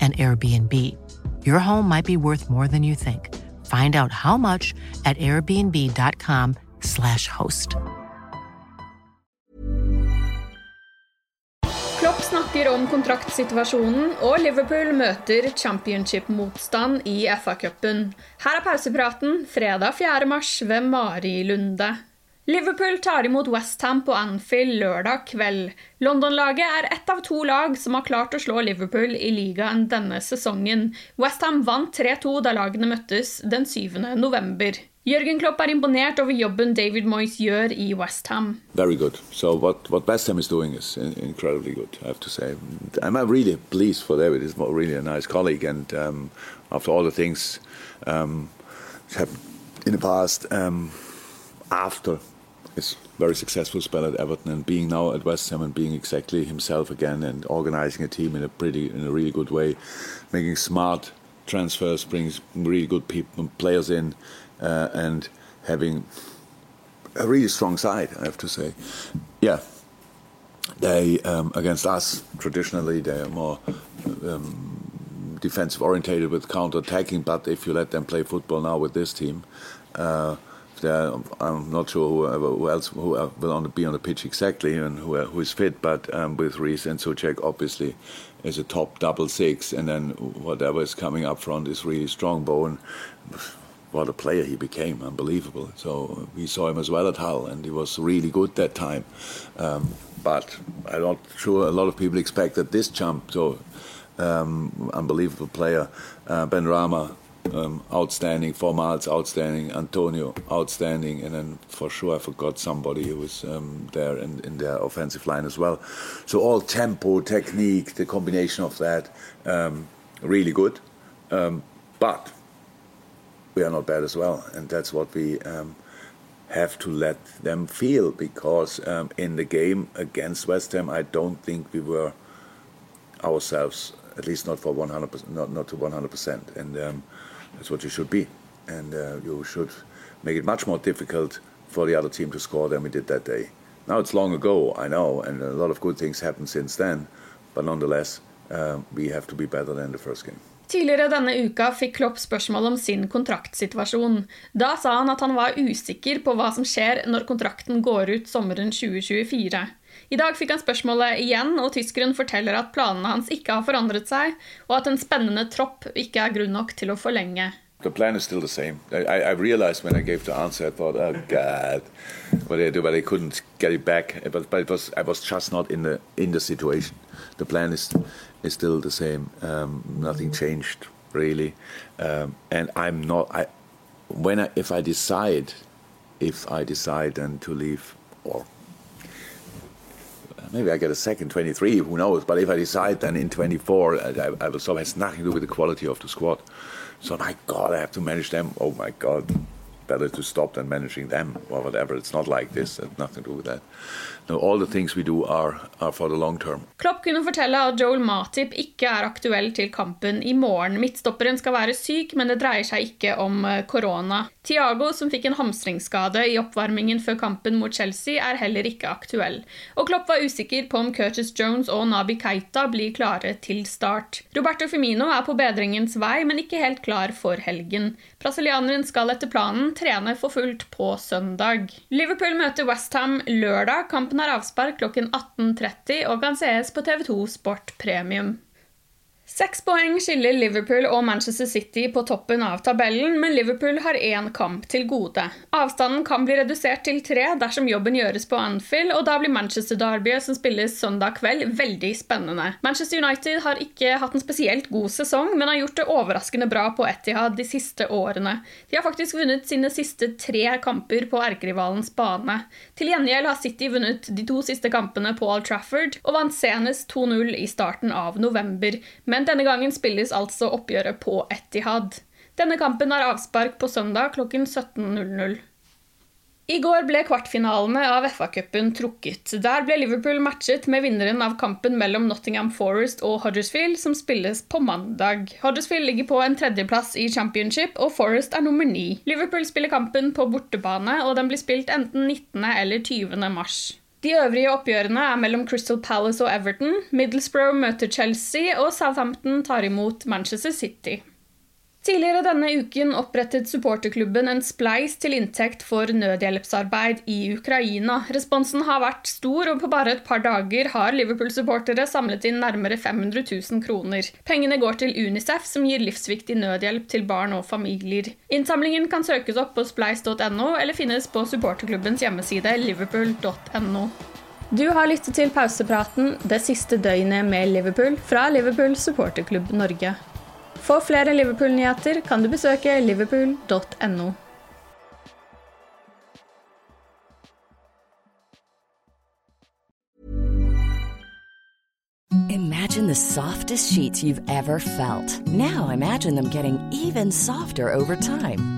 an Airbnb. Your home might be worth more than you think. Find out how much at airbnb.com/slash host. Klopp snakker om kontraktsituasjonen, og Liverpool møter championship-motstand i FA-cupen. Her er pausepraten fredag 4. mars ved Mari Lunde. Liverpool tar imot Westham på Anfield lørdag kveld. London-laget er ett av to lag som har klart å slå Liverpool i ligaen denne sesongen. Westham vant 3-2 da lagene møttes den 7. november. Jørgen Klopp er imponert over jobben David Moyes gjør i Westham. So what what West Ham is doing is in- incredibly good. I have to say. I'm really for David. He's really a nice colleague, and um, after all the things um, happened in the past, um, after his very successful spell at Everton and being now at West Ham and being exactly himself again and organizing a team in a pretty in a really good way, making smart transfers, brings really good people players in, uh, and having a really strong side. I have to say, yeah. They um, against us traditionally they are more um, defensive orientated with counter attacking. But if you let them play football now with this team, uh, they're- I'm not sure whoever, who else who will on the, be on the pitch exactly and who, who is fit. But um, with Rice and Souček, obviously, is a top double six, and then whatever is coming up front is really strong. Bowen, what a player he became, unbelievable. So we saw him as well at Hull, and he was really good that time. Um, but I'm not sure a lot of people expected this jump. So um, unbelievable player, uh, Benrahma. Um, outstanding, Fornals outstanding, Antonio outstanding, and then for sure I forgot somebody who was um, there in, in their offensive line as well. So all tempo, technique, the combination of that, um, really good. Um, but we are not bad as well, and that's what we um, have to let them feel because um, in the game against West Ham, I don't think we were ourselves, at least not for 100%, not, not to 100%, and um, that's what you should be, and uh, you should make it much more difficult for the other team to score than we did that day. Now it's long ago, I know, and a lot of good things happened since then, but nonetheless, uh, we have to be better than the first game. Tidligere denne uka fikk Klopp spørsmål om sin kontraktsituasjon. Da sa han at han var usikker på hva som skjer når kontrakten går ut sommeren 2024. I dag fikk han spørsmålet igjen, og tyskeren forteller at planene hans ikke har forandret seg, og at en spennende tropp ikke er grunn nok til å forlenge. The plan is still the same. I, I I realized when I gave the answer, I thought, "Oh God, what did I do?" But I couldn't get it back. But, but it was I was just not in the in the situation. The plan is is still the same. Um, nothing changed really, um, and I'm not. I when I if I decide, if I decide then to leave or maybe I get a second 23, who knows? But if I decide then in 24, I, I- I will stop. It has nothing to do with the quality of the squad. So my God, I have to manage them. Oh my God, better to stop than managing them or whatever. It's not like this. It's nothing to do with that. No, all the things we do are, are for the long term. Klopp kunne fortelle at Joel Matip ikke er aktuell til kampen i morgen. Midtstopperen skal være syk, men det dreier seg ikke om eh, korona. Tiago, som fikk en hamstringsskade i oppvarmingen før kampen mot Chelsea, er heller ikke aktuell. Og Klopp var usikker på om Curtis Jones og Nabi Keita blir klare til start. Roberto Firmino er på bedringens vei, men ikke helt klar for helgen. Brasilianeren skal etter planen trene for fullt på søndag. Liverpool møter Westham lørdag. Kampen har avspark klokken 18.30 og kan sees på TV2 Sport Premium. Seks poeng skiller Liverpool og Manchester City på toppen av tabellen, men Liverpool har én kamp til gode. Avstanden kan bli redusert til tre dersom jobben gjøres på Anfield, og da blir Manchester-derbyet som spilles søndag kveld, veldig spennende. Manchester United har ikke hatt en spesielt god sesong, men har gjort det overraskende bra på Etihad de siste årene. De har faktisk vunnet sine siste tre kamper på erkerivalens bane. Til gjengjeld har City vunnet de to siste kampene på Old Trafford, og vant senest 2-0 i starten av november. Men denne gangen spilles altså oppgjøret på Etihad. Denne kampen har avspark på søndag klokken 17.00. I går ble kvartfinalene av FA-cupen trukket. Der ble Liverpool matchet med vinneren av kampen mellom Nottingham Forest og Huddersfield, som spilles på mandag. Huddersfield ligger på en tredjeplass i championship, og Forest er nummer ni. Liverpool spiller kampen på bortebane, og den blir spilt enten 19. eller 20. mars. De øvrige oppgjørene er mellom Crystal Palace og Everton, Middlesbrough møter Chelsea, og Southampton tar imot Manchester City. Tidligere denne uken opprettet supporterklubben en spleis til inntekt for nødhjelpsarbeid i Ukraina. Responsen har vært stor, og på bare et par dager har Liverpool-supportere samlet inn nærmere 500 000 kroner. Pengene går til Unicef, som gir livsviktig nødhjelp til barn og familier. Innsamlingen kan søkes opp på spleis.no, eller finnes på supporterklubbens hjemmeside liverpool.no. Du har lyttet til pausepraten det siste døgnet med Liverpool fra Liverpool supporterklubb Norge. For flere Liverpool-nyheter kan du besøke liverpool.no. Imagine the softest sheets you've ever felt. Now imagine them getting even softer over time.